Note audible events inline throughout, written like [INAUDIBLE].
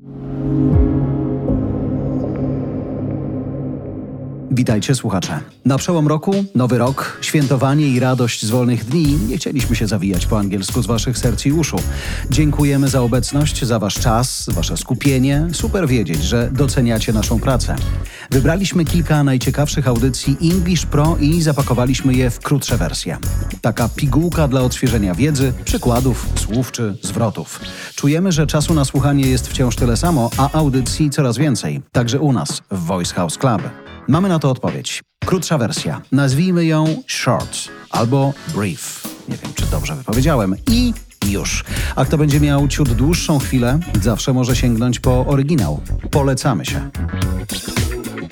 Thank you. Witajcie słuchacze. Na przełom roku, nowy rok, świętowanie i radość z wolnych dni nie chcieliśmy się zawijać po angielsku z waszych serc i uszu. Dziękujemy za obecność, za wasz czas, wasze skupienie. Super wiedzieć, że doceniacie naszą pracę. Wybraliśmy kilka najciekawszych audycji English Pro i zapakowaliśmy je w krótsze wersje. Taka pigułka dla odświeżenia wiedzy, przykładów, słów czy zwrotów. Czujemy, że czasu na słuchanie jest wciąż tyle samo, a audycji coraz więcej. Także u nas w Voice House Club. Mamy na to odpowiedź. Krótsza wersja. Nazwijmy ją short albo brief. Nie wiem, czy dobrze wypowiedziałem. I już. A kto będzie miał ciut dłuższą chwilę, zawsze może sięgnąć po oryginał. Polecamy się.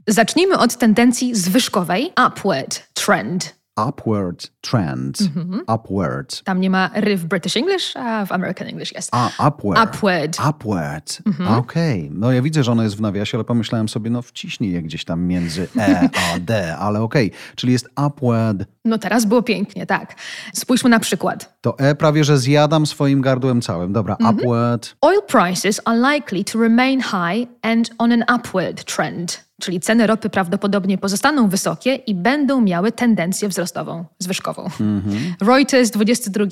Zacznijmy od tendencji zwyżkowej upward trend. Upward trend. Upward. Tam nie ma ry w British English, a w American English jest. A, upward. Upward. Upward. Okej. No ja widzę, że ona jest w nawiasie, ale pomyślałem sobie, no wciśnij je gdzieś tam między E a D, ale okej. Czyli jest upward. No teraz było pięknie, tak. Spójrzmy na przykład. To E prawie, że zjadam swoim gardłem całym. Dobra, upward. Oil prices are likely to remain high and on an upward trend. Czyli ceny ropy prawdopodobnie pozostaną wysokie i będą miały tendencję wzrostową, zwyżkową. Reuters, 22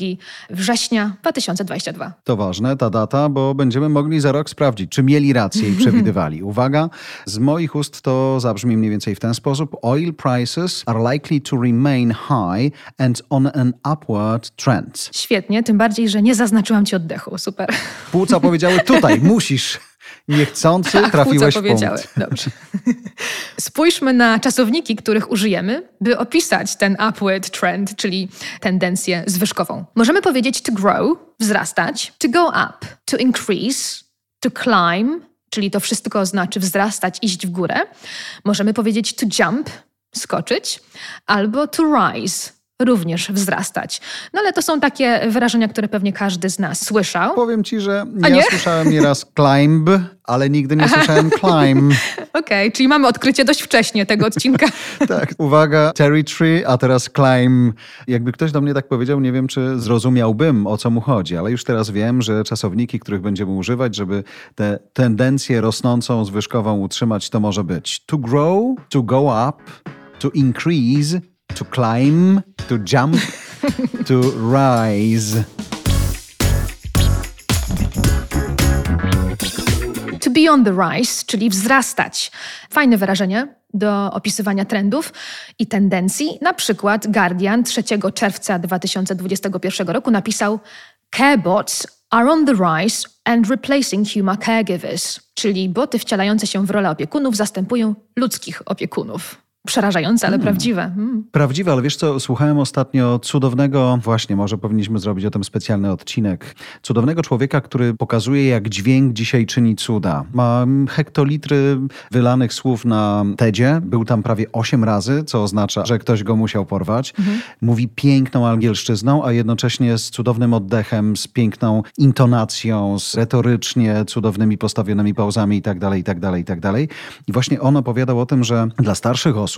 września 2022. To ważne, ta data, bo będziemy mogli za rok sprawdzić, czy mieli rację i [LAUGHS] przewidywali. Uwaga, z moich ust to zabrzmi mniej więcej w ten sposób. Oil prices are likely to remain high and on an upward trend. Świetnie, tym bardziej, że nie zaznaczyłam ci oddechu. Super. Płuca powiedziały tutaj, [LAUGHS] musisz. Niechcący Tak, trafiłeś w punkt. Dobrze. [LAUGHS] Spójrzmy na czasowniki, których użyjemy, by opisać ten upward trend, czyli tendencję zwyżkową. Możemy powiedzieć to grow, wzrastać, to go up, to increase, to climb, czyli to wszystko znaczy wzrastać, iść w górę. Możemy powiedzieć to jump, skoczyć, albo to rise, również wzrastać. No ale to są takie wyrażenia, które pewnie każdy z nas słyszał. Powiem ci, że ja nie? słyszałem nieraz [LAUGHS] climb, ale nigdy nie słyszałem climb. [LAUGHS] Okej, czyli mamy odkrycie dość wcześnie tego odcinka. [LAUGHS] Tak, uwaga, territory, a teraz climb. Jakby ktoś do mnie tak powiedział, nie wiem, czy zrozumiałbym, o co mu chodzi, ale już teraz wiem, że czasowniki, których będziemy używać, żeby tę tendencję rosnącą, zwyżkową utrzymać, to może być to grow, to go up, to increase, to climb, to jump, [LAUGHS] to rise. To be on the rise, czyli wzrastać. Fajne wyrażenie do opisywania trendów i tendencji. Na przykład Guardian 3 czerwca 2021 roku napisał Carebots are on the rise and replacing human caregivers, czyli boty wcielające się w rolę opiekunów zastępują ludzkich opiekunów. Przerażające, ale prawdziwe. Mm. Prawdziwe, ale wiesz co, słuchałem ostatnio cudownego, właśnie może powinniśmy zrobić o tym specjalny odcinek, cudownego człowieka, który pokazuje jak dźwięk dzisiaj czyni cuda. Ma hektolitry wylanych słów na TEDzie, był tam prawie 8 razy, co oznacza, że ktoś go musiał porwać. Mówi piękną angielszczyzną, a jednocześnie z cudownym oddechem, z piękną intonacją, z retorycznie cudownymi postawionymi pauzami i tak dalej, i tak dalej, i tak dalej. I właśnie on opowiadał o tym, że dla starszych osób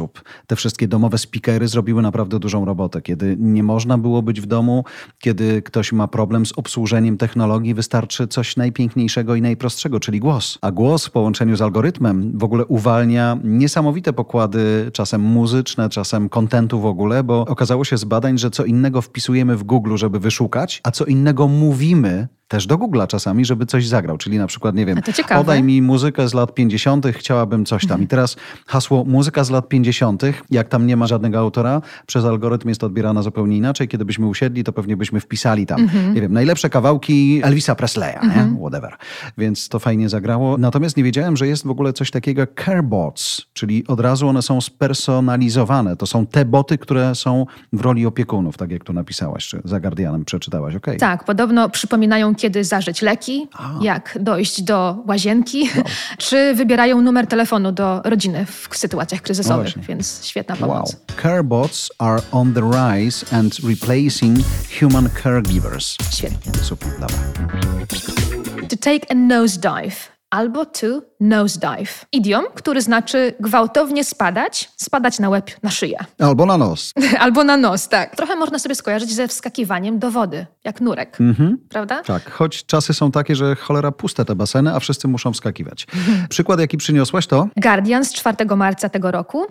te wszystkie domowe speakery zrobiły naprawdę dużą robotę. Kiedy nie można było być w domu, kiedy ktoś ma problem z obsłużeniem technologii, wystarczy coś najpiękniejszego i najprostszego, czyli głos. A głos w połączeniu z algorytmem w ogóle uwalnia niesamowite pokłady, czasem muzyczne, czasem kontentu w ogóle, bo okazało się z badań, że co innego wpisujemy w Google, żeby wyszukać, a co innego mówimy też do Google'a czasami, żeby coś zagrał. Czyli na przykład, nie wiem, podaj mi muzykę z lat 50., chciałabym coś tam. I teraz hasło muzyka z lat 50., jak tam nie ma żadnego autora, przez algorytm jest odbierana zupełnie inaczej. Kiedy byśmy usiedli, to pewnie byśmy wpisali tam, nie wiem, najlepsze kawałki Elvisa Presleya, nie? Whatever. Więc to fajnie zagrało. Natomiast nie wiedziałem, że jest w ogóle coś takiego jak carebots, czyli od razu one są spersonalizowane. To są te boty, które są w roli opiekunów, tak jak tu napisałaś, czy za Guardianem przeczytałaś, okej. Tak, podobno przypominają, kiedy zażyć leki, jak dojść do łazienki, [LAUGHS] czy wybierają numer telefonu do rodziny w sytuacjach kryzysowych, właśnie. więc świetna Wow. pomoc. Carebots are on the rise and replacing human caregivers. Świetnie. Super, dobra. To take a nosedive, albo to nosedive. Idiom, który znaczy gwałtownie spadać, spadać na łeb, na szyję. [LAUGHS] Albo na nos. [LAUGHS] albo na nos, tak. Trochę można sobie skojarzyć ze wskakiwaniem do wody, jak nurek, prawda? Tak, choć czasy są takie, że cholera puste te baseny, a wszyscy muszą wskakiwać. [LAUGHS] Przykład, jaki przyniosłaś to? Guardian z 4 marca tego roku.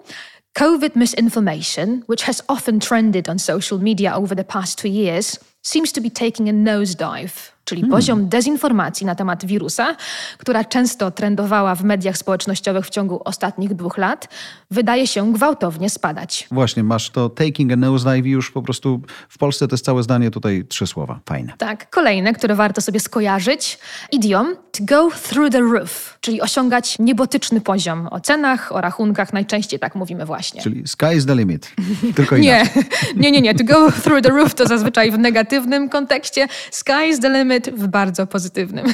COVID misinformation, which has often trended on social media over the past two years, seems to be taking a nosedive. Czyli poziom dezinformacji na temat wirusa, która często trendowała w mediach społecznościowych w ciągu ostatnich dwóch lat, wydaje się gwałtownie spadać. Właśnie, masz to taking a nosedive i już po prostu w Polsce to jest całe zdanie, tutaj trzy słowa. Fajne. Tak, kolejne, które warto sobie skojarzyć. Idiom to go through the roof, czyli osiągać niebotyczny poziom. O cenach, o rachunkach, najczęściej tak mówimy właśnie. Czyli sky is the limit. [LAUGHS] Tylko Nie, inaczej. nie, nie, nie. To go through the roof to zazwyczaj w negatywnym kontekście. Sky is the limit w bardzo pozytywnym.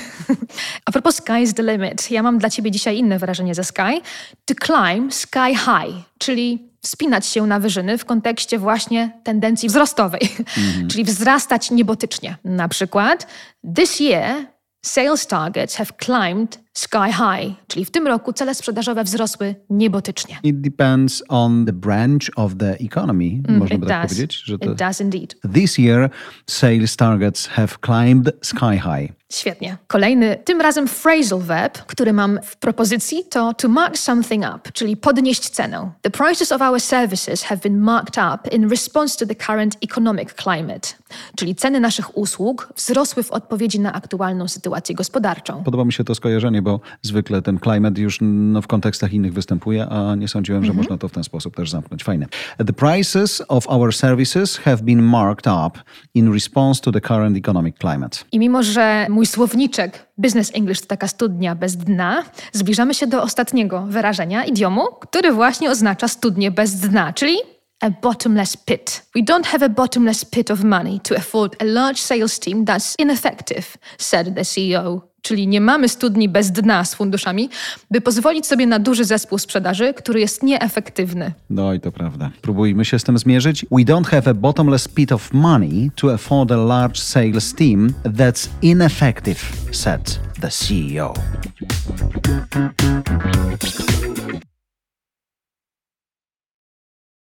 A propos sky is the limit, ja mam dla ciebie dzisiaj inne wyrażenie ze sky. To climb sky high, czyli wspinać się na wyżyny w kontekście właśnie tendencji wzrostowej, czyli wzrastać niebotycznie. Na przykład this year sales targets have climbed sky high, czyli w tym roku cele sprzedażowe wzrosły niebotycznie. It depends on the branch of the economy, można by tak does. powiedzieć. Że to It does indeed. This year, sales targets have climbed sky high. Świetnie. Kolejny, tym razem phrasal verb, który mam w propozycji, to to mark something up, czyli podnieść cenę. The prices of our services have been marked up in response to the current economic climate. Czyli ceny naszych usług wzrosły w odpowiedzi na aktualną sytuację gospodarczą. Podoba mi się to skojarzenie, bo zwykle ten climate już no, w kontekstach innych występuje, a nie sądziłem, że można to w ten sposób też zamknąć. Fajne. The prices of our services have been marked up in response to the current economic climate. I mimo, że mój słowniczek Business English to taka studnia bez dna, zbliżamy się do ostatniego wyrażenia, idiomu, który właśnie oznacza studnię bez dna, czyli a bottomless pit. We don't have a bottomless pit of money to afford a large sales team that's ineffective, said the CEO. Czyli nie mamy studni bez dna z funduszami, by pozwolić sobie na duży zespół sprzedaży, który jest nieefektywny. No i to prawda. Próbujmy się z tym zmierzyć. We don't have a bottomless pit of money to afford a large sales team that's ineffective, said the CEO.